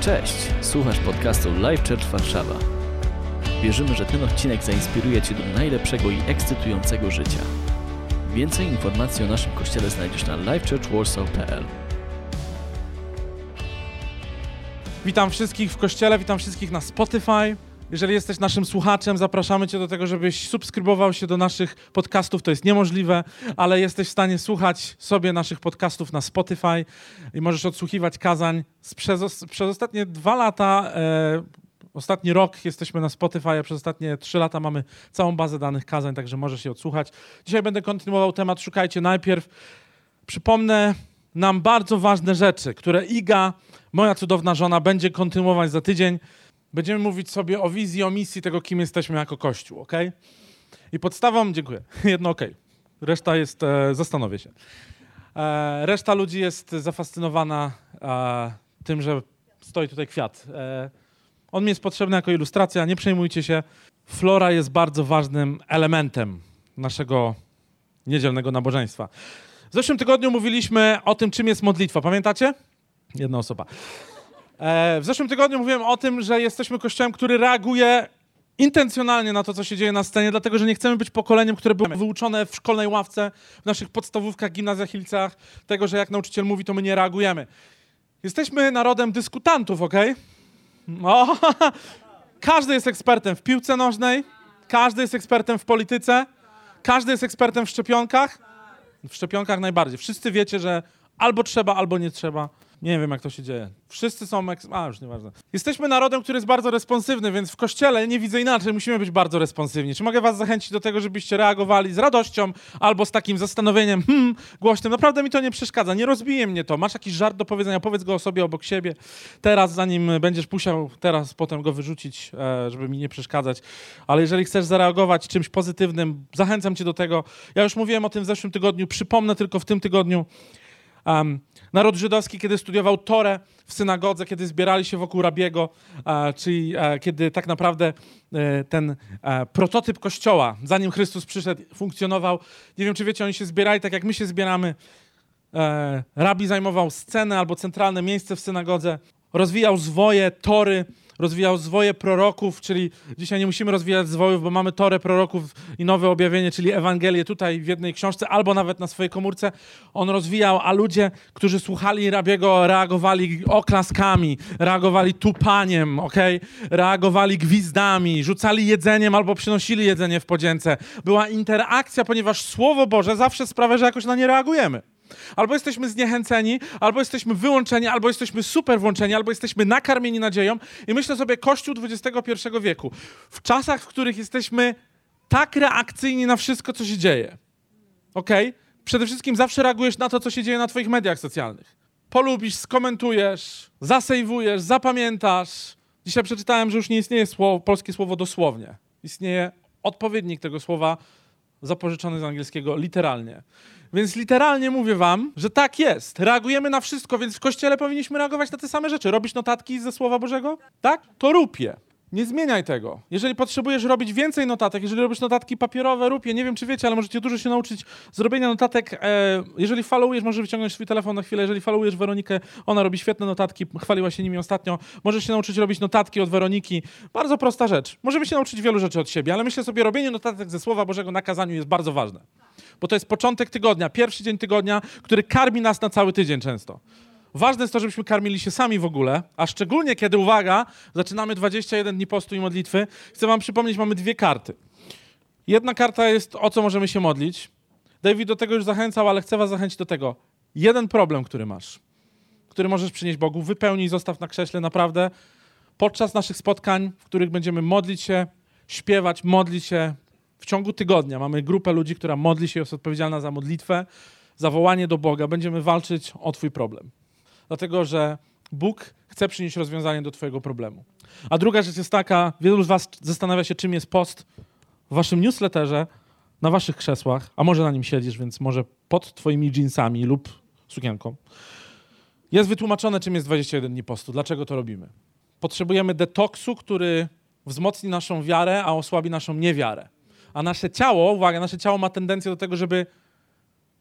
Cześć, słuchasz podcastu Live Church Warszawa. Wierzymy, że ten odcinek zainspiruje Cię do najlepszego i ekscytującego życia. Więcej informacji o naszym kościele znajdziesz na livechurchwarsaw.pl Witam wszystkich w kościele, witam wszystkich na Spotify. Jeżeli jesteś naszym słuchaczem, zapraszamy Cię do tego, żebyś subskrybował się do naszych podcastów. To jest niemożliwe, ale jesteś w stanie słuchać sobie naszych podcastów na Spotify i możesz odsłuchiwać kazań. Przez, przez ostatnie dwa lata, e, ostatni rok jesteśmy na Spotify, a przez ostatnie trzy lata mamy całą bazę danych kazań, także możesz je odsłuchać. Dzisiaj będę kontynuował temat Szukajcie najpierw. Przypomnę nam bardzo ważne rzeczy, które Iga, moja cudowna żona, będzie kontynuować za tydzień. Będziemy mówić sobie o wizji, o misji tego, kim jesteśmy jako Kościół, ok? I podstawą, dziękuję, jedno ok. Reszta jest, e, zastanowię się. E, reszta ludzi jest zafascynowana e, tym, że stoi tutaj kwiat. E, on mi jest potrzebny jako ilustracja, nie przejmujcie się. Flora jest bardzo ważnym elementem naszego niedzielnego nabożeństwa. W zeszłym tygodniu mówiliśmy o tym, czym jest modlitwa. Pamiętacie? Jedna osoba. E, w zeszłym tygodniu mówiłem o tym, że jesteśmy kościołem, który reaguje intencjonalnie na to, co się dzieje na scenie, dlatego że nie chcemy być pokoleniem, które było wyuczone w szkolnej ławce, w naszych podstawówkach, gimnazjach i liceach, tego, że jak nauczyciel mówi, to my nie reagujemy. Jesteśmy narodem dyskutantów, ok? O, każdy jest ekspertem w piłce nożnej, każdy jest ekspertem w polityce, każdy jest ekspertem w szczepionkach. W szczepionkach najbardziej. Wszyscy wiecie, że albo trzeba, albo nie trzeba. Nie wiem, jak to się dzieje. Wszyscy są. Eks- A, już nieważne. Jesteśmy narodem, który jest bardzo responsywny, więc w kościele nie widzę inaczej. Musimy być bardzo responsywni. Czy mogę Was zachęcić do tego, żebyście reagowali z radością albo z takim zastanowieniem, hmm, głośnym? Naprawdę mi to nie przeszkadza. Nie rozbije mnie to. Masz jakiś żart do powiedzenia, powiedz go o sobie obok siebie. Teraz, zanim będziesz musiał teraz potem go wyrzucić, e, żeby mi nie przeszkadzać. Ale jeżeli chcesz zareagować czymś pozytywnym, zachęcam Cię do tego. Ja już mówiłem o tym w zeszłym tygodniu. Przypomnę tylko w tym tygodniu. Um, naród żydowski, kiedy studiował Torę w synagodze, kiedy zbierali się wokół rabiego, e, czyli e, kiedy tak naprawdę e, ten prototyp kościoła, zanim Chrystus przyszedł, funkcjonował. Nie wiem, czy wiecie, oni się zbierali tak, jak my się zbieramy. Rabi zajmował scenę albo centralne miejsce w synagodze, rozwijał zwoje, tory, rozwijał zwoje proroków, czyli dzisiaj nie musimy rozwijać zwojów, bo mamy torę proroków i nowe objawienie, czyli Ewangelię tutaj w jednej książce, albo nawet na swojej komórce. On rozwijał, a ludzie, którzy słuchali Rabiego, reagowali oklaskami, reagowali tupaniem, okay? reagowali gwizdami, rzucali jedzeniem albo przynosili jedzenie w podzięce. Była interakcja, ponieważ Słowo Boże zawsze sprawia, że jakoś na nie reagujemy. Albo jesteśmy zniechęceni, albo jesteśmy wyłączeni, albo jesteśmy super włączeni, albo jesteśmy nakarmieni nadzieją. I myślę sobie, Kościół XXI wieku, w czasach, w których jesteśmy tak reakcyjni na wszystko, co się dzieje. Ok? Przede wszystkim zawsze reagujesz na to, co się dzieje na Twoich mediach socjalnych. Polubisz, skomentujesz, zasejwujesz, zapamiętasz. Dzisiaj przeczytałem, że już nie istnieje słowo, polskie słowo dosłownie. Istnieje odpowiednik tego słowa zapożyczony z angielskiego literalnie. Więc literalnie mówię wam, że tak jest. Reagujemy na wszystko, więc w kościele powinniśmy reagować na te same rzeczy. Robisz notatki ze Słowa Bożego? Tak? To rób je. Nie zmieniaj tego. Jeżeli potrzebujesz robić więcej notatek, jeżeli robisz notatki papierowe, rób je. Nie wiem, czy wiecie, ale możecie dużo się nauczyć zrobienia notatek. E, jeżeli followujesz, możesz wyciągnąć swój telefon na chwilę. Jeżeli followujesz Weronikę, ona robi świetne notatki, chwaliła się nimi ostatnio. Możesz się nauczyć robić notatki od Weroniki. Bardzo prosta rzecz. Możemy się nauczyć wielu rzeczy od siebie, ale myślę sobie, robienie notatek ze Słowa Bożego na kazaniu jest bardzo ważne. Bo to jest początek tygodnia, pierwszy dzień tygodnia, który karmi nas na cały tydzień często. Ważne jest to, żebyśmy karmili się sami w ogóle, a szczególnie kiedy, uwaga, zaczynamy 21 dni postu i modlitwy. Chcę wam przypomnieć, mamy dwie karty. Jedna karta jest, o co możemy się modlić. David do tego już zachęcał, ale chcę was zachęcić do tego. Jeden problem, który masz, który możesz przynieść Bogu, wypełnij, zostaw na krześle naprawdę podczas naszych spotkań, w których będziemy modlić się, śpiewać, modlić się. W ciągu tygodnia mamy grupę ludzi, która modli się, jest odpowiedzialna za modlitwę, za wołanie do Boga. Będziemy walczyć o Twój problem dlatego że Bóg chce przynieść rozwiązanie do Twojego problemu. A druga rzecz jest taka, wielu z Was zastanawia się, czym jest post w Waszym newsletterze, na Waszych krzesłach, a może na nim siedzisz, więc może pod Twoimi jeansami lub sukienką. Jest wytłumaczone, czym jest 21 dni postu. Dlaczego to robimy? Potrzebujemy detoksu, który wzmocni naszą wiarę, a osłabi naszą niewiarę. A nasze ciało, uwaga, nasze ciało ma tendencję do tego, żeby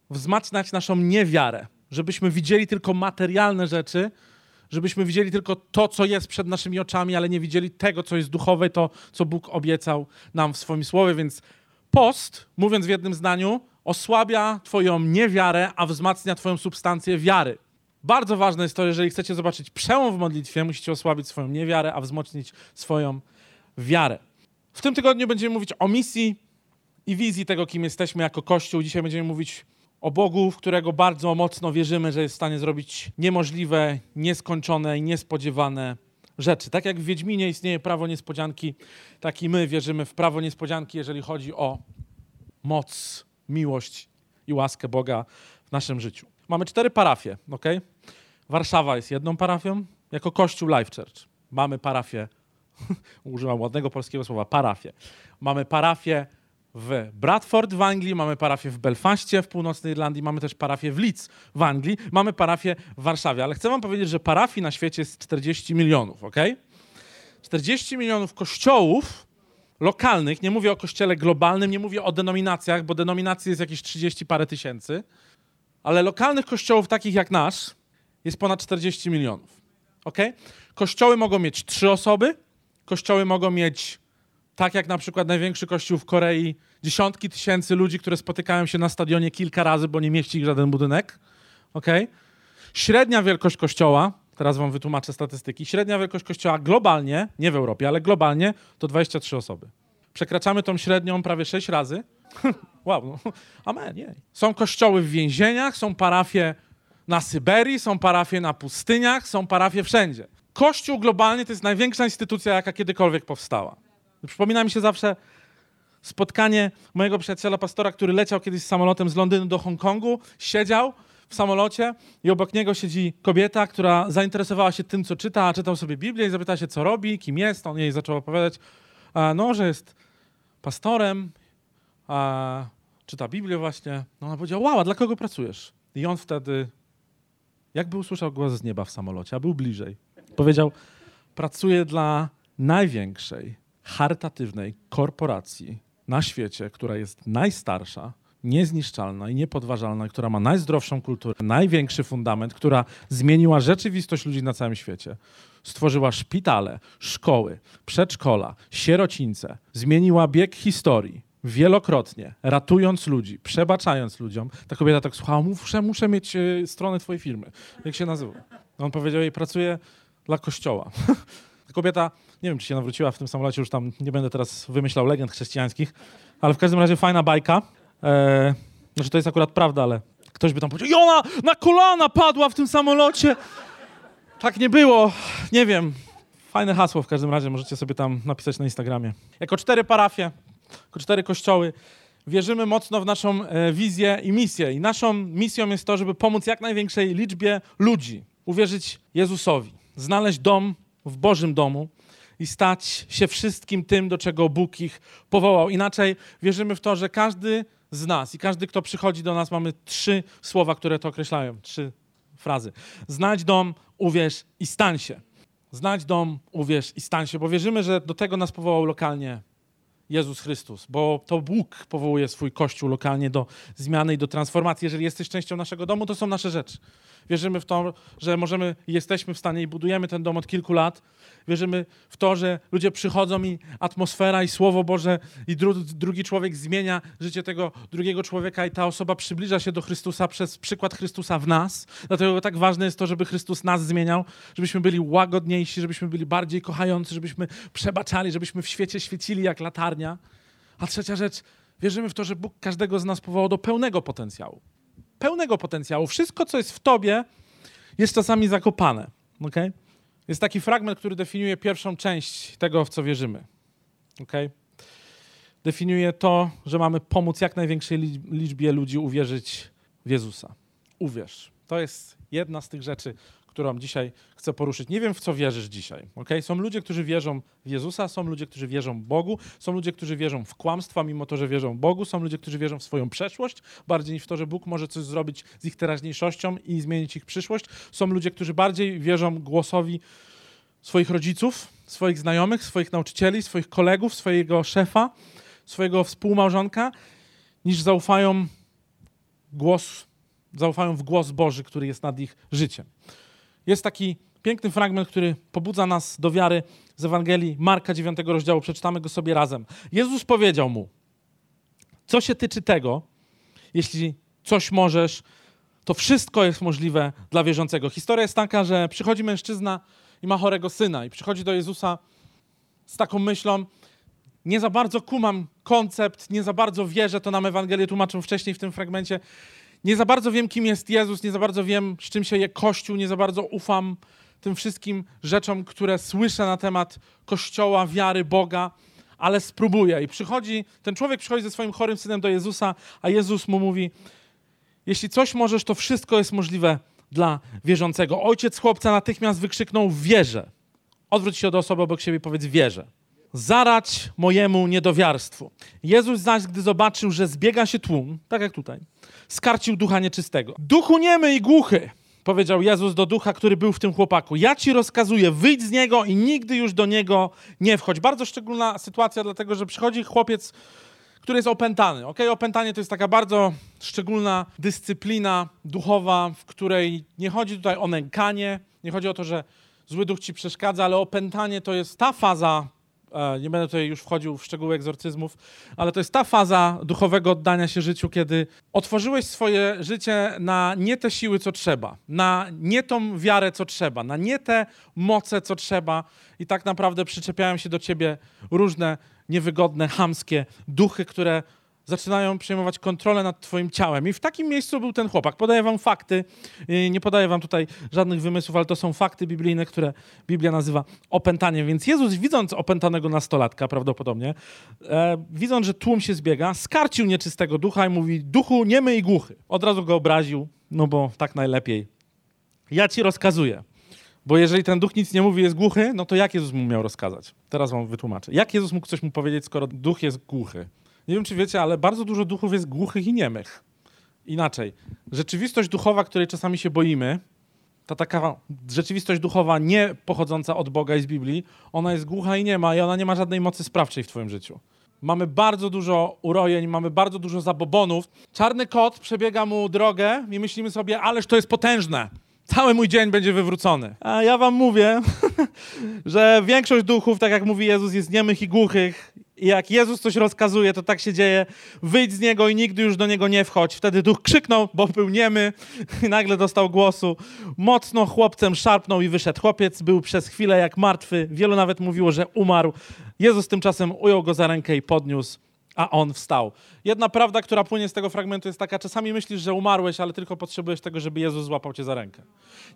wzmacniać naszą niewiarę żebyśmy widzieli tylko materialne rzeczy, żebyśmy widzieli tylko to, co jest przed naszymi oczami, ale nie widzieli tego, co jest duchowe, to, co Bóg obiecał nam w swoim słowie. Więc post, mówiąc w jednym zdaniu, osłabia Twoją niewiarę, a wzmacnia Twoją substancję wiary. Bardzo ważne jest to, jeżeli chcecie zobaczyć przełom w modlitwie, musicie osłabić swoją niewiarę, a wzmocnić swoją wiarę. W tym tygodniu będziemy mówić o misji i wizji tego, kim jesteśmy jako Kościół. Dzisiaj będziemy mówić o Bogu, w którego bardzo mocno wierzymy, że jest w stanie zrobić niemożliwe, nieskończone i niespodziewane rzeczy. Tak jak w Wiedźminie istnieje prawo niespodzianki, tak i my wierzymy w prawo niespodzianki, jeżeli chodzi o moc, miłość i łaskę Boga w naszym życiu. Mamy cztery parafie, ok? Warszawa jest jedną parafią, jako Kościół Life Church. Mamy parafię, używam ładnego polskiego słowa, parafię. Mamy parafię w Bradford w Anglii, mamy parafię w Belfaście w północnej Irlandii, mamy też parafię w Leeds w Anglii, mamy parafię w Warszawie. Ale chcę wam powiedzieć, że parafii na świecie jest 40 milionów, ok? 40 milionów kościołów lokalnych, nie mówię o kościele globalnym, nie mówię o denominacjach, bo denominacji jest jakieś 30 parę tysięcy, ale lokalnych kościołów takich jak nasz jest ponad 40 milionów, ok? Kościoły mogą mieć trzy osoby, kościoły mogą mieć tak jak na przykład największy kościół w Korei, dziesiątki tysięcy ludzi, które spotykają się na stadionie kilka razy, bo nie mieści ich żaden budynek. Okay? Średnia wielkość kościoła, teraz wam wytłumaczę statystyki, średnia wielkość kościoła globalnie, nie w Europie, ale globalnie, to 23 osoby. Przekraczamy tą średnią prawie 6 razy. wow, no. amen. Są kościoły w więzieniach, są parafie na Syberii, są parafie na pustyniach, są parafie wszędzie. Kościół globalnie to jest największa instytucja, jaka kiedykolwiek powstała. Przypomina mi się zawsze spotkanie mojego przyjaciela pastora, który leciał kiedyś samolotem z Londynu do Hongkongu, siedział w samolocie i obok niego siedzi kobieta, która zainteresowała się tym, co czyta, a czytał sobie Biblię i zapytała się, co robi, kim jest. On jej zaczął opowiadać, no, że jest pastorem, a, czyta Biblię właśnie. No ona powiedziała, wow, a dla kogo pracujesz? I on wtedy, jakby usłyszał głos z nieba w samolocie, a był bliżej, powiedział, pracuję dla największej charytatywnej korporacji na świecie, która jest najstarsza, niezniszczalna i niepodważalna, która ma najzdrowszą kulturę, największy fundament, która zmieniła rzeczywistość ludzi na całym świecie. Stworzyła szpitale, szkoły, przedszkola, sierocińce, zmieniła bieg historii wielokrotnie, ratując ludzi, przebaczając ludziom. Ta kobieta tak słuchała, muszę, muszę mieć y, stronę twojej firmy. Jak się nazywa? On powiedział jej, pracuję dla kościoła. Ta kobieta, nie wiem, czy się nawróciła w tym samolocie, już tam nie będę teraz wymyślał legend chrześcijańskich, ale w każdym razie fajna bajka. Eee, znaczy to jest akurat prawda, ale ktoś by tam powiedział, ona na kolana padła w tym samolocie. Tak nie było, nie wiem. Fajne hasło w każdym razie, możecie sobie tam napisać na Instagramie. Jako cztery parafie, jako cztery kościoły, wierzymy mocno w naszą e, wizję i misję. I naszą misją jest to, żeby pomóc jak największej liczbie ludzi uwierzyć Jezusowi, znaleźć dom w Bożym domu i stać się wszystkim tym, do czego Bóg ich powołał. Inaczej wierzymy w to, że każdy z nas i każdy, kto przychodzi do nas, mamy trzy słowa, które to określają, trzy frazy. Znajdź dom, uwierz i stań się. Znajdź dom, uwierz i stań się, bo wierzymy, że do tego nas powołał lokalnie Jezus Chrystus, bo to Bóg powołuje swój Kościół lokalnie do zmiany i do transformacji. Jeżeli jesteś częścią naszego domu, to są nasze rzeczy. Wierzymy w to, że możemy, jesteśmy w stanie i budujemy ten dom od kilku lat. Wierzymy w to, że ludzie przychodzą i atmosfera i Słowo Boże i dru, drugi człowiek zmienia życie tego drugiego człowieka i ta osoba przybliża się do Chrystusa przez przykład Chrystusa w nas. Dlatego tak ważne jest to, żeby Chrystus nas zmieniał, żebyśmy byli łagodniejsi, żebyśmy byli bardziej kochający, żebyśmy przebaczali, żebyśmy w świecie świecili jak A trzecia rzecz, wierzymy w to, że Bóg każdego z nas powołał do pełnego potencjału pełnego potencjału. Wszystko, co jest w tobie, jest czasami zakopane. Okay? Jest taki fragment, który definiuje pierwszą część tego, w co wierzymy. Okay? Definiuje to, że mamy pomóc jak największej liczbie ludzi uwierzyć w Jezusa. Uwierz. To jest jedna z tych rzeczy, którą dzisiaj chcę poruszyć. Nie wiem, w co wierzysz dzisiaj. Okay? Są ludzie, którzy wierzą w Jezusa, są ludzie, którzy wierzą Bogu, są ludzie, którzy wierzą w kłamstwa, mimo to, że wierzą Bogu, są ludzie, którzy wierzą w swoją przeszłość, bardziej niż w to, że Bóg może coś zrobić z ich teraźniejszością i zmienić ich przyszłość. Są ludzie, którzy bardziej wierzą głosowi swoich rodziców, swoich znajomych, swoich nauczycieli, swoich kolegów, swojego szefa, swojego współmałżonka, niż zaufają głos, zaufają w głos Boży, który jest nad ich życiem. Jest taki piękny fragment, który pobudza nas do wiary z Ewangelii Marka 9 rozdziału. Przeczytamy go sobie razem. Jezus powiedział mu, co się tyczy tego, jeśli coś możesz, to wszystko jest możliwe dla wierzącego. Historia jest taka, że przychodzi mężczyzna i ma chorego syna i przychodzi do Jezusa z taką myślą, nie za bardzo kumam koncept, nie za bardzo wierzę, to nam Ewangelię tłumaczą wcześniej w tym fragmencie, nie za bardzo wiem, kim jest Jezus, nie za bardzo wiem, z czym się je Kościół, nie za bardzo ufam tym wszystkim rzeczom, które słyszę na temat Kościoła, wiary, Boga, ale spróbuję. I przychodzi, ten człowiek przychodzi ze swoim chorym synem do Jezusa, a Jezus mu mówi, jeśli coś możesz, to wszystko jest możliwe dla wierzącego. Ojciec chłopca natychmiast wykrzyknął wierzę. Odwróć się do osoby obok siebie i powiedz wierzę. Zarać mojemu niedowiarstwu. Jezus zaś, gdy zobaczył, że zbiega się tłum, tak jak tutaj, skarcił ducha nieczystego. Duchu niemy i głuchy, powiedział Jezus do ducha, który był w tym chłopaku. Ja ci rozkazuję, wyjdź z niego i nigdy już do niego nie wchodź. Bardzo szczególna sytuacja, dlatego że przychodzi chłopiec, który jest opętany. Ok, opętanie to jest taka bardzo szczególna dyscyplina duchowa, w której nie chodzi tutaj o nękanie, nie chodzi o to, że zły duch ci przeszkadza, ale opętanie to jest ta faza nie będę tutaj już wchodził w szczegóły egzorcyzmów, ale to jest ta faza duchowego oddania się życiu, kiedy otworzyłeś swoje życie na nie te siły, co trzeba, na nie tą wiarę, co trzeba, na nie te moce, co trzeba. I tak naprawdę przyczepiają się do ciebie różne niewygodne, hamskie duchy, które zaczynają przejmować kontrolę nad twoim ciałem. I w takim miejscu był ten chłopak. Podaję wam fakty, nie podaję wam tutaj żadnych wymysłów, ale to są fakty biblijne, które Biblia nazywa opętaniem. Więc Jezus, widząc opętanego nastolatka prawdopodobnie, e, widząc, że tłum się zbiega, skarcił nieczystego ducha i mówi, duchu niemy i głuchy. Od razu go obraził, no bo tak najlepiej. Ja ci rozkazuję. Bo jeżeli ten duch nic nie mówi, jest głuchy, no to jak Jezus mu miał rozkazać? Teraz wam wytłumaczę. Jak Jezus mógł coś mu powiedzieć, skoro duch jest głuchy? Nie wiem, czy wiecie, ale bardzo dużo duchów jest głuchych i niemych. Inaczej, rzeczywistość duchowa, której czasami się boimy, ta taka rzeczywistość duchowa nie pochodząca od Boga i z Biblii, ona jest głucha i nie ma i ona nie ma żadnej mocy sprawczej w twoim życiu. Mamy bardzo dużo urojeń, mamy bardzo dużo zabobonów. Czarny kot przebiega mu drogę i myślimy sobie, ależ to jest potężne. Cały mój dzień będzie wywrócony. A ja wam mówię, że większość duchów, tak jak mówi Jezus, jest niemych i głuchych i jak Jezus coś rozkazuje, to tak się dzieje. Wyjdź z niego i nigdy już do niego nie wchodź. Wtedy duch krzyknął, bo był niemy i nagle dostał głosu. Mocno chłopcem szarpnął i wyszedł. Chłopiec był przez chwilę jak martwy. Wielu nawet mówiło, że umarł. Jezus tymczasem ujął go za rękę i podniósł a on wstał. Jedna prawda, która płynie z tego fragmentu jest taka, czasami myślisz, że umarłeś, ale tylko potrzebujesz tego, żeby Jezus złapał cię za rękę.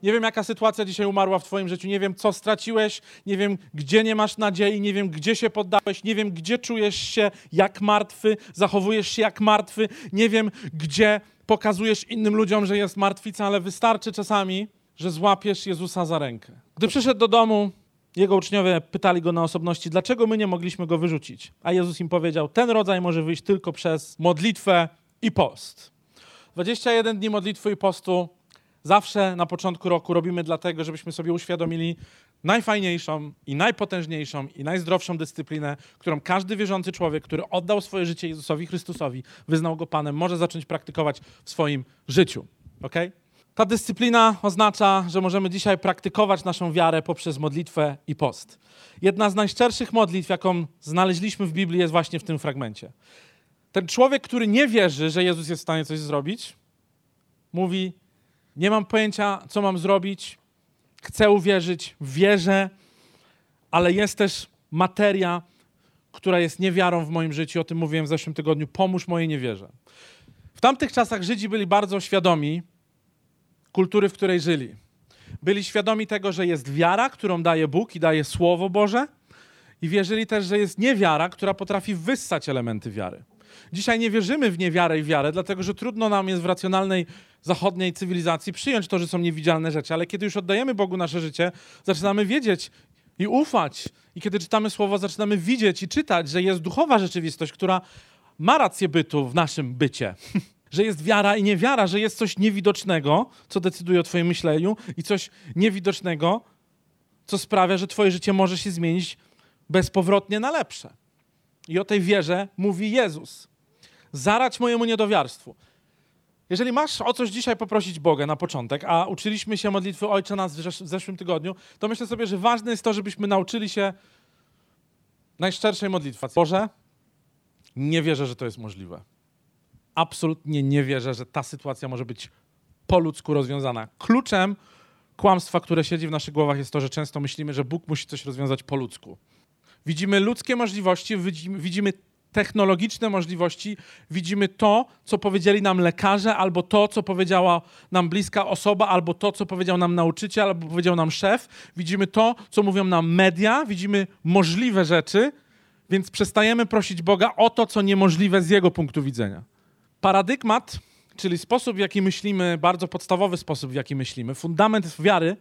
Nie wiem, jaka sytuacja dzisiaj umarła w twoim życiu, nie wiem, co straciłeś, nie wiem, gdzie nie masz nadziei, nie wiem, gdzie się poddałeś, nie wiem, gdzie czujesz się jak martwy, zachowujesz się jak martwy, nie wiem, gdzie pokazujesz innym ludziom, że jest martwica, ale wystarczy czasami, że złapiesz Jezusa za rękę. Gdy przyszedł do domu, jego uczniowie pytali go na osobności, dlaczego my nie mogliśmy go wyrzucić. A Jezus im powiedział, ten rodzaj może wyjść tylko przez modlitwę i post. 21 dni modlitwy i postu zawsze na początku roku robimy dlatego, żebyśmy sobie uświadomili najfajniejszą i najpotężniejszą i najzdrowszą dyscyplinę, którą każdy wierzący człowiek, który oddał swoje życie Jezusowi Chrystusowi, wyznał go Panem, może zacząć praktykować w swoim życiu. Okay? Ta dyscyplina oznacza, że możemy dzisiaj praktykować naszą wiarę poprzez modlitwę i post. Jedna z najszczerszych modlitw, jaką znaleźliśmy w Biblii, jest właśnie w tym fragmencie. Ten człowiek, który nie wierzy, że Jezus jest w stanie coś zrobić, mówi: Nie mam pojęcia, co mam zrobić, chcę uwierzyć, wierzę, ale jest też materia, która jest niewiarą w moim życiu. O tym mówiłem w zeszłym tygodniu. Pomóż mojej niewierze. W tamtych czasach Żydzi byli bardzo świadomi, kultury, w której żyli. Byli świadomi tego, że jest wiara, którą daje Bóg i daje Słowo Boże, i wierzyli też, że jest niewiara, która potrafi wyssać elementy wiary. Dzisiaj nie wierzymy w niewiarę i wiarę, dlatego że trudno nam jest w racjonalnej zachodniej cywilizacji przyjąć to, że są niewidzialne rzeczy, ale kiedy już oddajemy Bogu nasze życie, zaczynamy wiedzieć i ufać. I kiedy czytamy słowo, zaczynamy widzieć i czytać, że jest duchowa rzeczywistość, która ma rację bytu w naszym bycie. że jest wiara i niewiara, że jest coś niewidocznego, co decyduje o Twoim myśleniu, i coś niewidocznego, co sprawia, że Twoje życie może się zmienić bezpowrotnie na lepsze. I o tej wierze mówi Jezus. Zarać mojemu niedowiarstwu. Jeżeli masz o coś dzisiaj poprosić Boga na początek, a uczyliśmy się modlitwy Ojcze nas w zeszłym tygodniu, to myślę sobie, że ważne jest to, żebyśmy nauczyli się najszczerszej modlitwy. Boże, nie wierzę, że to jest możliwe. Absolutnie nie wierzę, że ta sytuacja może być po ludzku rozwiązana. Kluczem kłamstwa, które siedzi w naszych głowach, jest to, że często myślimy, że Bóg musi coś rozwiązać po ludzku. Widzimy ludzkie możliwości, widzimy, technologiczne możliwości, widzimy to, co powiedzieli nam lekarze, albo to, co powiedziała nam bliska osoba, albo to, co powiedział nam nauczyciel, albo powiedział nam szef. Widzimy to, co mówią nam media, widzimy możliwe rzeczy, więc przestajemy prosić Boga o to, co niemożliwe z Jego punktu widzenia. Paradygmat, czyli sposób, w jaki myślimy, bardzo podstawowy sposób, w jaki myślimy, fundament wiary,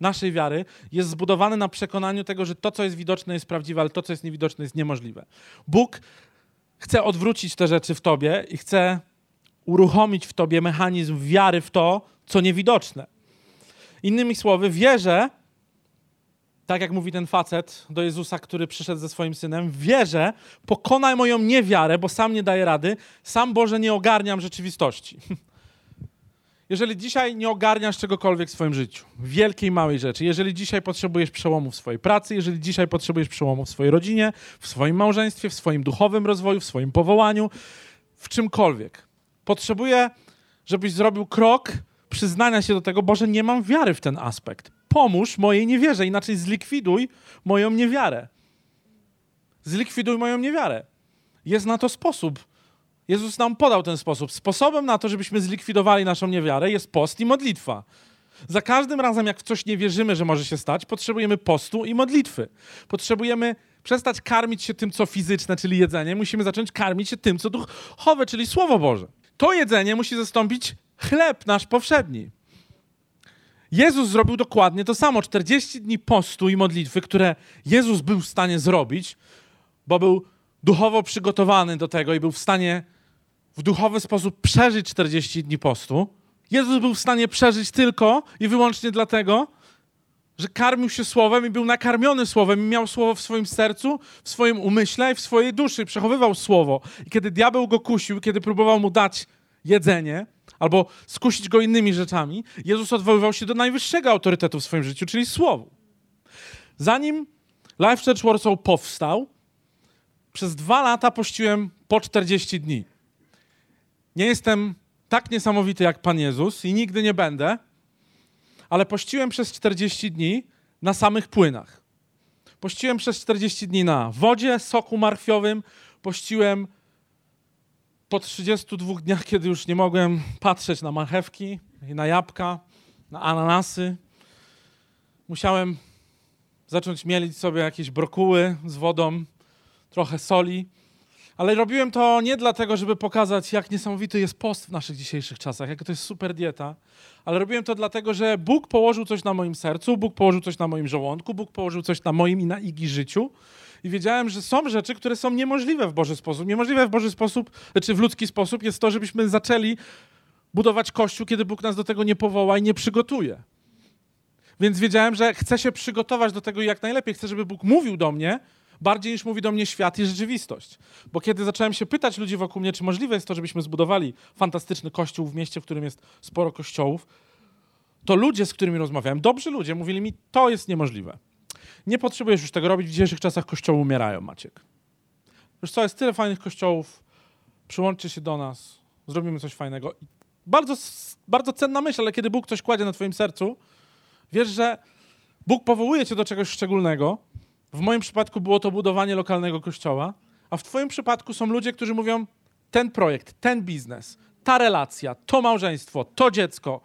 naszej wiary, jest zbudowany na przekonaniu tego, że to, co jest widoczne, jest prawdziwe, ale to, co jest niewidoczne, jest niemożliwe. Bóg chce odwrócić te rzeczy w tobie i chce uruchomić w tobie mechanizm wiary w to, co niewidoczne. Innymi słowy, wierzę, tak jak mówi ten facet do Jezusa, który przyszedł ze swoim synem, wierzę, pokonaj moją niewiarę, bo sam nie daję rady, sam Boże nie ogarniam rzeczywistości. Jeżeli dzisiaj nie ogarniasz czegokolwiek w swoim życiu, wielkiej, małej rzeczy, jeżeli dzisiaj potrzebujesz przełomu w swojej pracy, jeżeli dzisiaj potrzebujesz przełomu w swojej rodzinie, w swoim małżeństwie, w swoim duchowym rozwoju, w swoim powołaniu, w czymkolwiek, potrzebuję, żebyś zrobił krok przyznania się do tego, Boże, nie mam wiary w ten aspekt. Pomóż mojej niewierze, inaczej zlikwiduj moją niewiarę. Zlikwiduj moją niewiarę. Jest na to sposób Jezus nam podał ten sposób. Sposobem na to, żebyśmy zlikwidowali naszą niewiarę, jest post i modlitwa. Za każdym razem, jak w coś nie wierzymy, że może się stać, potrzebujemy postu i modlitwy. Potrzebujemy przestać karmić się tym, co fizyczne, czyli jedzenie. Musimy zacząć karmić się tym, co duchowe, czyli Słowo Boże. To jedzenie musi zastąpić chleb nasz powszedni. Jezus zrobił dokładnie to samo. 40 dni postu i modlitwy, które Jezus był w stanie zrobić, bo był duchowo przygotowany do tego i był w stanie w duchowy sposób przeżyć 40 dni postu. Jezus był w stanie przeżyć tylko i wyłącznie dlatego, że karmił się słowem i był nakarmiony słowem i miał słowo w swoim sercu, w swoim umyśle i w swojej duszy. Przechowywał słowo. I kiedy diabeł go kusił, kiedy próbował mu dać jedzenie albo skusić go innymi rzeczami, Jezus odwoływał się do najwyższego autorytetu w swoim życiu, czyli słowu. Zanim Life Church Warsaw powstał, przez dwa lata pościłem po 40 dni. Nie jestem tak niesamowity jak Pan Jezus i nigdy nie będę, ale pościłem przez 40 dni na samych płynach. Pościłem przez 40 dni na wodzie, soku marchwiowym, pościłem po 32 dniach, kiedy już nie mogłem patrzeć na marchewki na jabłka, na ananasy. Musiałem zacząć mielić sobie jakieś brokuły z wodą, trochę soli. Ale robiłem to nie dlatego, żeby pokazać, jak niesamowity jest post w naszych dzisiejszych czasach, jak to jest super dieta, ale robiłem to dlatego, że Bóg położył coś na moim sercu, Bóg położył coś na moim żołądku, Bóg położył coś na moim i na Igi życiu. I wiedziałem, że są rzeczy, które są niemożliwe w Boży sposób. Niemożliwe w Boży sposób, czy w ludzki sposób jest to, żebyśmy zaczęli budować Kościół, kiedy Bóg nas do tego nie powoła i nie przygotuje. Więc wiedziałem, że chcę się przygotować do tego jak najlepiej. Chcę, żeby Bóg mówił do mnie, bardziej niż mówi do mnie świat i rzeczywistość. Bo kiedy zacząłem się pytać ludzi wokół mnie, czy możliwe jest to, żebyśmy zbudowali fantastyczny kościół w mieście, w którym jest sporo kościołów, to ludzie, z którymi rozmawiałem, dobrzy ludzie, mówili mi, to jest niemożliwe. Nie potrzebujesz już tego robić, w dzisiejszych czasach kościoły umierają, Maciek. Już co, jest tyle fajnych kościołów, przyłączcie się do nas, zrobimy coś fajnego. Bardzo, bardzo cenna myśl, ale kiedy Bóg coś kładzie na twoim sercu, wiesz, że Bóg powołuje cię do czegoś szczególnego, w moim przypadku było to budowanie lokalnego kościoła, a w Twoim przypadku są ludzie, którzy mówią: ten projekt, ten biznes, ta relacja, to małżeństwo, to dziecko,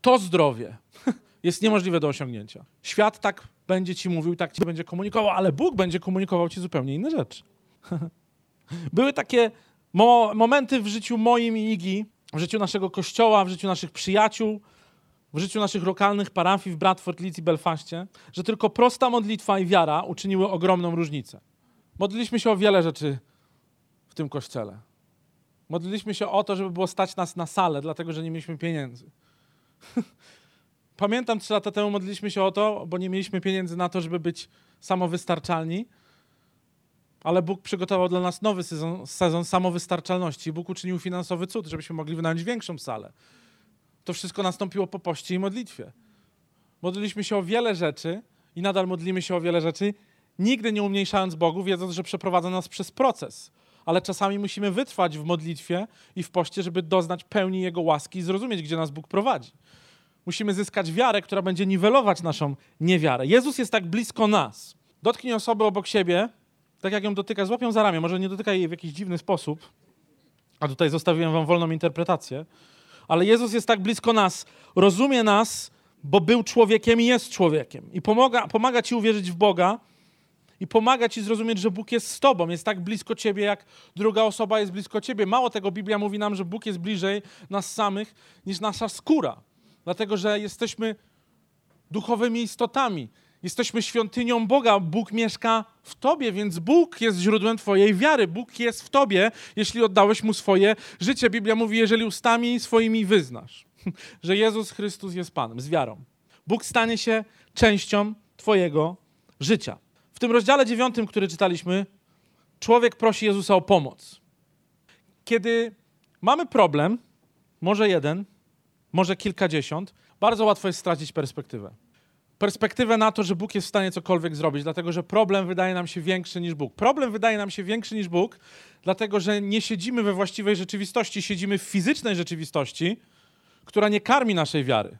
to zdrowie jest niemożliwe do osiągnięcia. Świat tak będzie Ci mówił, tak Ci będzie komunikował, ale Bóg będzie komunikował Ci zupełnie inne rzeczy. Były takie mo momenty w życiu moim i Igi, w życiu naszego kościoła, w życiu naszych przyjaciół, w życiu naszych lokalnych parafii w Bradford, Leeds i Belfaście, że tylko prosta modlitwa i wiara uczyniły ogromną różnicę. Modliliśmy się o wiele rzeczy w tym kościele. Modliliśmy się o to, żeby było stać nas na salę, dlatego że nie mieliśmy pieniędzy. Pamiętam, trzy lata temu modliliśmy się o to, bo nie mieliśmy pieniędzy na to, żeby być samowystarczalni. ale Bóg przygotował dla nas nowy sezon, sezon samowystarczalności. Bóg uczynił finansowy cud, żebyśmy mogli wynająć większą salę. To wszystko nastąpiło po poście i modlitwie. Modliliśmy się o wiele rzeczy i nadal modlimy się o wiele rzeczy, nigdy nie umniejszając Bogu, wiedząc, że przeprowadza nas przez proces. Ale czasami musimy wytrwać w modlitwie i w poście, żeby doznać pełni Jego łaski i zrozumieć, gdzie nas Bóg prowadzi. Musimy zyskać wiarę, która będzie niwelować naszą niewiarę. Jezus jest tak blisko nas. Dotknij osoby obok siebie, tak jak ją dotyka, złapią za ramię. Może nie dotykaj jej w jakiś dziwny sposób, a tutaj zostawiłem wam wolną interpretację. Ale Jezus jest tak blisko nas, rozumie nas, bo był człowiekiem i jest człowiekiem. I pomaga, pomaga ci uwierzyć w Boga i pomaga ci zrozumieć, że Bóg jest z tobą, jest tak blisko ciebie, jak druga osoba jest blisko ciebie. Mało tego, Biblia mówi nam, że Bóg jest bliżej nas samych niż nasza skóra. Dlatego, że jesteśmy duchowymi istotami. Jesteśmy świątynią Boga. Bóg mieszka w tobie, więc Bóg jest źródłem twojej wiary. Bóg jest w tobie, jeśli oddałeś mu swoje życie. Biblia mówi, jeżeli ustami swoimi wyznasz, że Jezus Chrystus jest Panem, z wiarą. Bóg stanie się częścią twojego życia. W tym rozdziale dziewiątym, który czytaliśmy, człowiek prosi Jezusa o pomoc. Kiedy mamy problem, może jeden, może kilkadziesiąt, bardzo łatwo jest stracić perspektywę perspektywę na to, że Bóg jest w stanie cokolwiek zrobić, dlatego że problem wydaje nam się większy niż Bóg. Problem wydaje nam się większy niż Bóg, dlatego że nie siedzimy we właściwej rzeczywistości, siedzimy w fizycznej rzeczywistości, która nie karmi naszej wiary.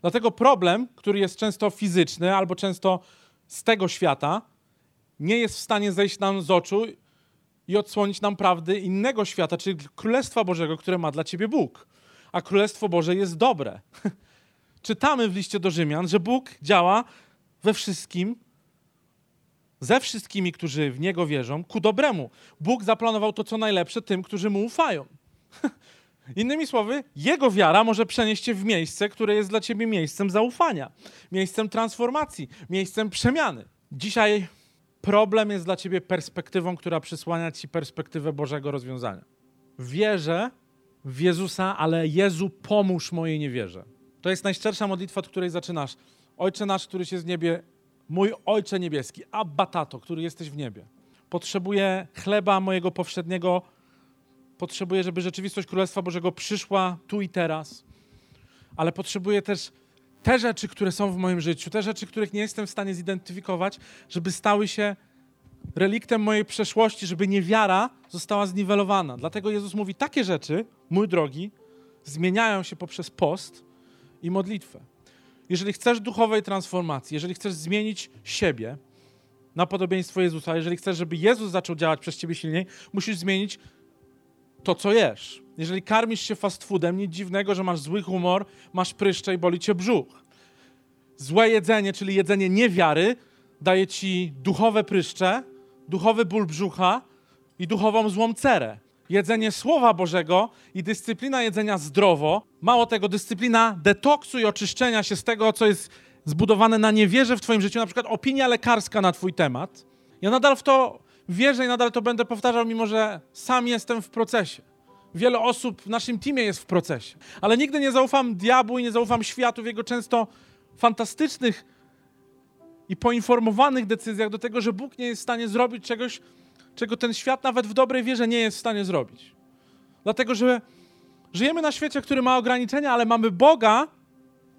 Dlatego problem, który jest często fizyczny albo często z tego świata, nie jest w stanie zejść nam z oczu i odsłonić nam prawdy innego świata, czyli Królestwa Bożego, które ma dla ciebie Bóg. A Królestwo Boże jest dobre. czytamy w liście do Rzymian, że Bóg działa we wszystkim, ze wszystkimi, którzy w Niego wierzą, ku dobremu. Bóg zaplanował to, co najlepsze tym, którzy Mu ufają. Innymi słowy, Jego wiara może przenieść Cię w miejsce, które jest dla Ciebie miejscem zaufania, miejscem transformacji, miejscem przemiany. Dzisiaj problem jest dla Ciebie perspektywą, która przysłania Ci perspektywę Bożego rozwiązania. Wierzę w Jezusa, ale Jezu, pomóż mojej niewierze. To jest najszczersza modlitwa, od której zaczynasz. Ojcze nasz, który jest w niebie, mój Ojcze niebieski, Abba Tato, który jesteś w niebie. Potrzebuję chleba mojego powszedniego. Potrzebuję, żeby rzeczywistość Królestwa Bożego przyszła tu i teraz. Ale potrzebuję też te rzeczy, które są w moim życiu, te rzeczy, których nie jestem w stanie zidentyfikować, żeby stały się reliktem mojej przeszłości, żeby niewiara została zniwelowana. Dlatego Jezus mówi, takie rzeczy, mój drogi, zmieniają się poprzez post, i modlitwę. Jeżeli chcesz duchowej transformacji, jeżeli chcesz zmienić siebie na podobieństwo Jezusa, jeżeli chcesz, żeby Jezus zaczął działać przez ciebie silniej, musisz zmienić to, co jesz. Jeżeli karmisz się fast foodem, nic dziwnego, że masz zły humor, masz pryszcze i boli cię brzuch. Złe jedzenie, czyli jedzenie niewiary, daje ci duchowe pryszcze, duchowy ból brzucha i duchową złą cerę jedzenie Słowa Bożego i dyscyplina jedzenia zdrowo. Mało tego, dyscyplina detoksu i oczyszczenia się z tego, co jest zbudowane na niewierze w Twoim życiu, na przykład opinia lekarska na Twój temat. Ja nadal w to wierzę i nadal to będę powtarzał, mimo że sam jestem w procesie. Wiele osób w naszym teamie jest w procesie, ale nigdy nie zaufam diabłu i nie zaufam światu w jego często fantastycznych i poinformowanych decyzjach do tego, że Bóg nie jest w stanie zrobić czegoś, czego ten świat nawet w dobrej wierze nie jest w stanie zrobić. Dlatego, że żyjemy na świecie, który ma ograniczenia, ale mamy Boga,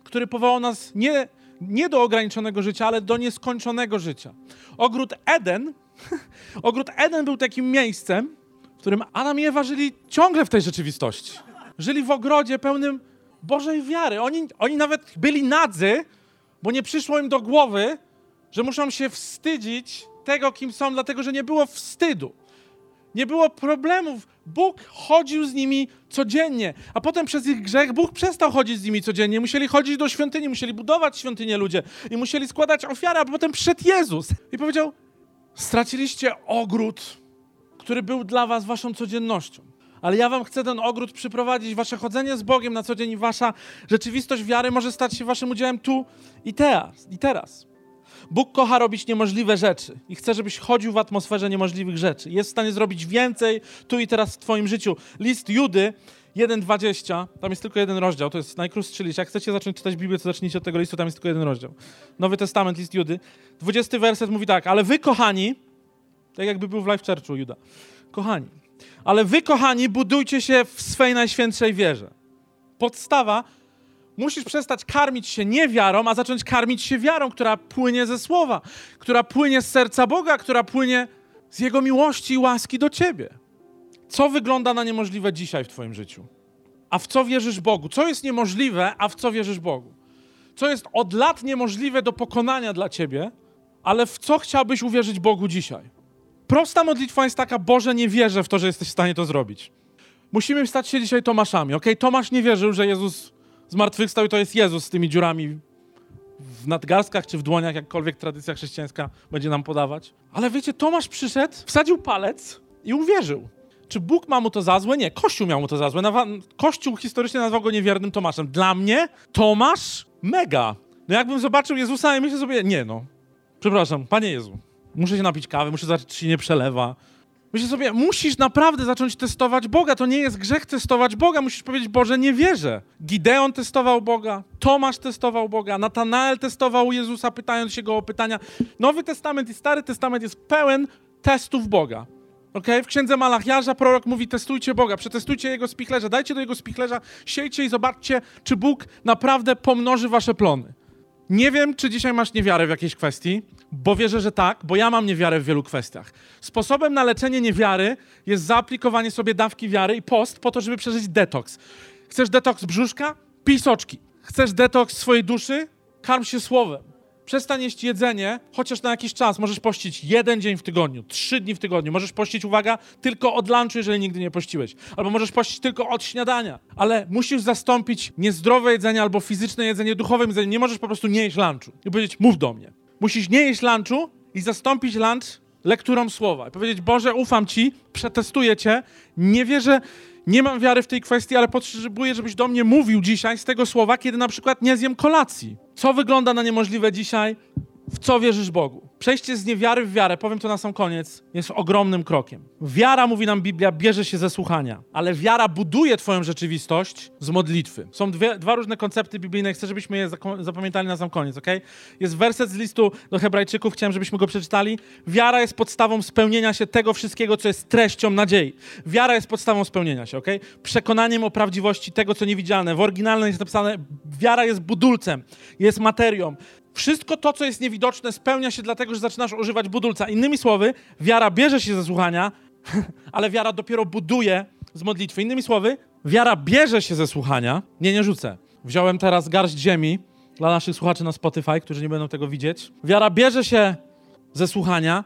który powołał nas nie, nie do ograniczonego życia, ale do nieskończonego życia. Ogród Eden, ogród Eden był takim miejscem, w którym Adam i Ewa żyli ciągle w tej rzeczywistości. Żyli w ogrodzie pełnym Bożej wiary. Oni, oni nawet byli nadzy, bo nie przyszło im do głowy, że muszą się wstydzić tego, kim są, dlatego że nie było wstydu. Nie było problemów. Bóg chodził z nimi codziennie, a potem przez ich grzech Bóg przestał chodzić z nimi codziennie. Musieli chodzić do świątyni, musieli budować świątynię ludzie i musieli składać ofiary, a potem przyszedł Jezus i powiedział: Straciliście ogród, który był dla was waszą codziennością. Ale ja wam chcę ten ogród przyprowadzić. Wasze chodzenie z Bogiem na co dzień wasza rzeczywistość wiary może stać się waszym udziałem tu i teraz. I teraz. Bóg kocha robić niemożliwe rzeczy i chce, żebyś chodził w atmosferze niemożliwych rzeczy. Jest w stanie zrobić więcej tu i teraz w Twoim życiu. List Judy 1,20, tam jest tylko jeden rozdział, to jest najkrótszy list. Jak chcecie zacząć czytać Biblię, to zacznijcie od tego listu, tam jest tylko jeden rozdział. Nowy Testament, list Judy. 20 werset mówi tak, ale wy, kochani, Tak jakby był w Life Churchu Juda. Kochani. Ale wy, kochani, budujcie się w swej najświętszej wierze. Podstawa, musisz przestać karmić się nie wiarą, a zacząć karmić się wiarą, która płynie ze słowa, która płynie z serca Boga, która płynie z Jego miłości i łaski do ciebie. Co wygląda na niemożliwe dzisiaj w Twoim życiu? A w co wierzysz Bogu? Co jest niemożliwe, a w co wierzysz Bogu? Co jest od lat niemożliwe do pokonania dla Ciebie, ale w co chciałbyś uwierzyć Bogu dzisiaj? Prosta modlitwa jest taka, Boże, nie wierzę w to, że jesteś w stanie to zrobić. Musimy stać się dzisiaj Tomaszami, ok? Tomasz nie wierzył, że Jezus zmartwychwstał i to jest Jezus z tymi dziurami w nadgarstkach czy w dłoniach, jakkolwiek tradycja chrześcijańska będzie nam podawać. Ale wiecie, Tomasz przyszedł, wsadził palec i uwierzył. Czy Bóg ma mu to za złe? Nie, Kościół miał mu to za złe. Kościół historycznie nazwał go niewiernym Tomaszem. Dla mnie Tomasz mega. No jakbym zobaczył Jezusa i myślę sobie, nie no, przepraszam, Panie Jezu, muszę się napić kawy, muszę zobaczyć, czy się nie przelewa. Myślę sobie, musisz naprawdę zacząć testować Boga. To nie jest grzech testować Boga. Musisz powiedzieć, Boże, nie wierzę. Gideon testował Boga, Tomasz testował Boga, Natanael testował Jezusa, pytając się go o pytania. Nowy Testament i Stary Testament jest pełen testów Boga. Okay? W księdze Malachiarza prorok mówi: testujcie Boga, przetestujcie jego spichlerza, dajcie do jego spichlerza, siejcie i zobaczcie, czy Bóg naprawdę pomnoży wasze plony. Nie wiem, czy dzisiaj masz niewiarę w jakiejś kwestii, bo wierzę, że tak, bo ja mam niewiarę w wielu kwestiach. Sposobem na leczenie niewiary jest zaaplikowanie sobie dawki wiary i post po to, żeby przeżyć detoks. Chcesz detoks brzuszka? Pij soczki. Chcesz detoks swojej duszy? Karm się słowem. Przestań jeść jedzenie, chociaż na jakiś czas. Możesz pościć jeden dzień w tygodniu, trzy dni w tygodniu. Możesz pościć, uwaga, tylko od lunchu, jeżeli nigdy nie pościłeś. Albo możesz pościć tylko od śniadania. Ale musisz zastąpić niezdrowe jedzenie albo fizyczne jedzenie duchowym jedzeniem. Nie możesz po prostu nie jeść lunchu i powiedzieć, mów do mnie. Musisz nie jeść lunchu i zastąpić lunch lekturą słowa. I powiedzieć, Boże, ufam Ci, przetestuję Cię, nie wierzę, nie mam wiary w tej kwestii, ale potrzebuję, żebyś do mnie mówił dzisiaj z tego słowa, kiedy na przykład nie zjem kolacji. Co wygląda na niemożliwe dzisiaj? W co wierzysz Bogu? Przejście z niewiary w wiarę, powiem to na sam koniec, jest ogromnym krokiem. Wiara, mówi nam Biblia, bierze się ze słuchania, ale wiara buduje Twoją rzeczywistość z modlitwy. Są dwie, dwa różne koncepty biblijne, chcę, żebyśmy je zapamiętali na sam koniec, ok? Jest werset z listu do Hebrajczyków, chciałem, żebyśmy go przeczytali. Wiara jest podstawą spełnienia się tego wszystkiego, co jest treścią nadziei. Wiara jest podstawą spełnienia się, ok? Przekonaniem o prawdziwości tego, co niewidzialne. W oryginalnym jest napisane, wiara jest budulcem, jest materią. Wszystko to, co jest niewidoczne, spełnia się dlatego, że zaczynasz używać budulca. Innymi słowy, wiara bierze się ze słuchania, ale wiara dopiero buduje z modlitwy. Innymi słowy, wiara bierze się ze słuchania. Nie, nie rzucę. Wziąłem teraz garść ziemi dla naszych słuchaczy na Spotify, którzy nie będą tego widzieć. Wiara bierze się ze słuchania,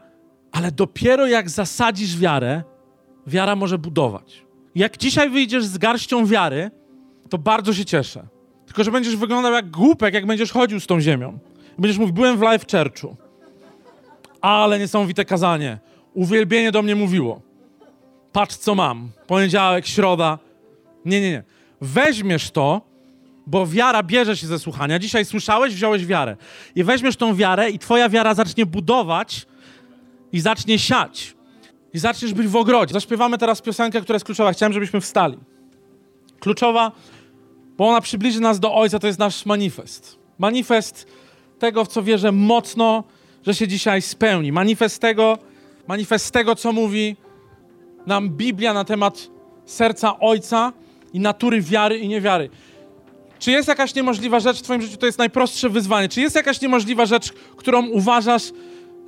ale dopiero jak zasadzisz wiarę, wiara może budować. Jak dzisiaj wyjdziesz z garścią wiary, to bardzo się cieszę. Tylko, że będziesz wyglądał jak głupek, jak będziesz chodził z tą ziemią. Będziesz mówił, byłem w live churchu. Ale niesamowite kazanie. Uwielbienie do mnie mówiło. Patrz, co mam. Poniedziałek, środa. Nie, nie, nie. Weźmiesz to, bo wiara bierze się ze słuchania. Dzisiaj słyszałeś, wziąłeś wiarę. I weźmiesz tą wiarę i twoja wiara zacznie budować i zacznie siać. I zaczniesz być w ogrodzie. Zaśpiewamy teraz piosenkę, która jest kluczowa. Chciałem, żebyśmy wstali. Kluczowa, bo ona przybliży nas do Ojca, to jest nasz manifest. Manifest tego, w co wierzę mocno, że się dzisiaj spełni. Manifest tego, manifest tego, co mówi nam Biblia na temat serca Ojca i natury wiary i niewiary. Czy jest jakaś niemożliwa rzecz w Twoim życiu? To jest najprostsze wyzwanie. Czy jest jakaś niemożliwa rzecz, którą uważasz,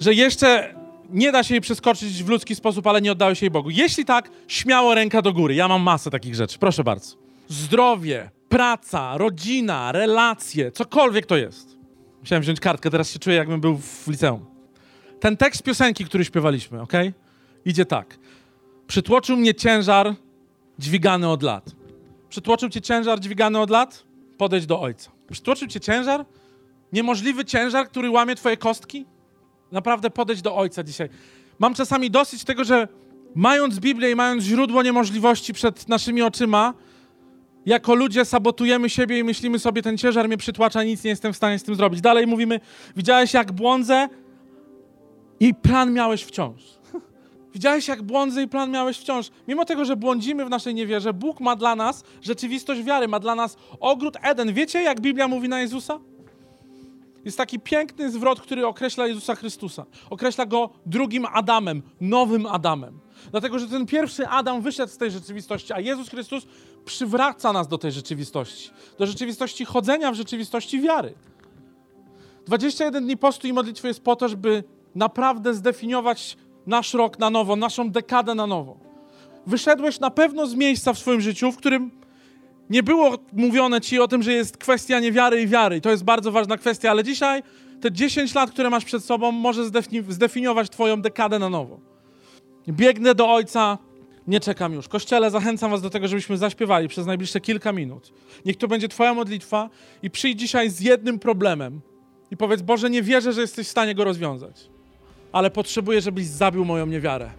że jeszcze nie da się jej przeskoczyć w ludzki sposób, ale nie oddałeś jej Bogu? Jeśli tak, śmiało ręka do góry. Ja mam masę takich rzeczy. Proszę bardzo. Zdrowie, praca, rodzina, relacje, cokolwiek to jest. Musiałem wziąć kartkę, teraz się czuję, jakbym był w liceum. Ten tekst piosenki, który śpiewaliśmy, ok? Idzie tak. Przytłoczył mnie ciężar dźwigany od lat. Przytłoczył cię ciężar dźwigany od lat? Podejdź do Ojca. Przytłoczył cię ciężar? Niemożliwy ciężar, który łamie twoje kostki? Naprawdę podejdź do Ojca dzisiaj. Mam czasami dosyć tego, że mając Biblię i mając źródło niemożliwości przed naszymi oczyma, jako ludzie sabotujemy siebie i myślimy sobie, ten ciężar mnie przytłacza, nic nie jestem w stanie z tym zrobić. Dalej mówimy, widziałeś jak błądzę i plan miałeś wciąż. Widziałeś jak błądzę i plan miałeś wciąż. Mimo tego, że błądzimy w naszej niewierze, Bóg ma dla nas rzeczywistość wiary, ma dla nas ogród Eden. Wiecie, jak Biblia mówi na Jezusa? jest taki piękny zwrot, który określa Jezusa Chrystusa. Określa go drugim Adamem, nowym Adamem. Dlatego, że ten pierwszy Adam wyszedł z tej rzeczywistości, a Jezus Chrystus przywraca nas do tej rzeczywistości. Do rzeczywistości chodzenia w rzeczywistości wiary. 21 dni postu i modlitwy jest po to, żeby naprawdę zdefiniować nasz rok na nowo, naszą dekadę na nowo. Wyszedłeś na pewno z miejsca w swoim życiu, w którym nie było mówione ci o tym, że jest kwestia niewiary i wiary. I to jest bardzo ważna kwestia, ale dzisiaj te 10 lat, które masz przed sobą, może zdefiniować Twoją dekadę na nowo. Biegnę do Ojca, nie czekam już. Kościele, zachęcam Was do tego, żebyśmy zaśpiewali przez najbliższe kilka minut. Niech to będzie Twoja modlitwa i przyjdź dzisiaj z jednym problemem i powiedz: Boże, nie wierzę, że jesteś w stanie go rozwiązać, ale potrzebuję, żebyś zabił moją niewiarę.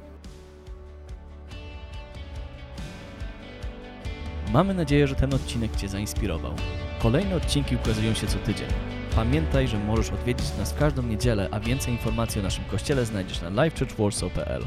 Mamy nadzieję, że ten odcinek Cię zainspirował. Kolejne odcinki ukazują się co tydzień. Pamiętaj, że możesz odwiedzić nas każdą niedzielę, a więcej informacji o naszym kościele znajdziesz na livechurchwarsaw.pl.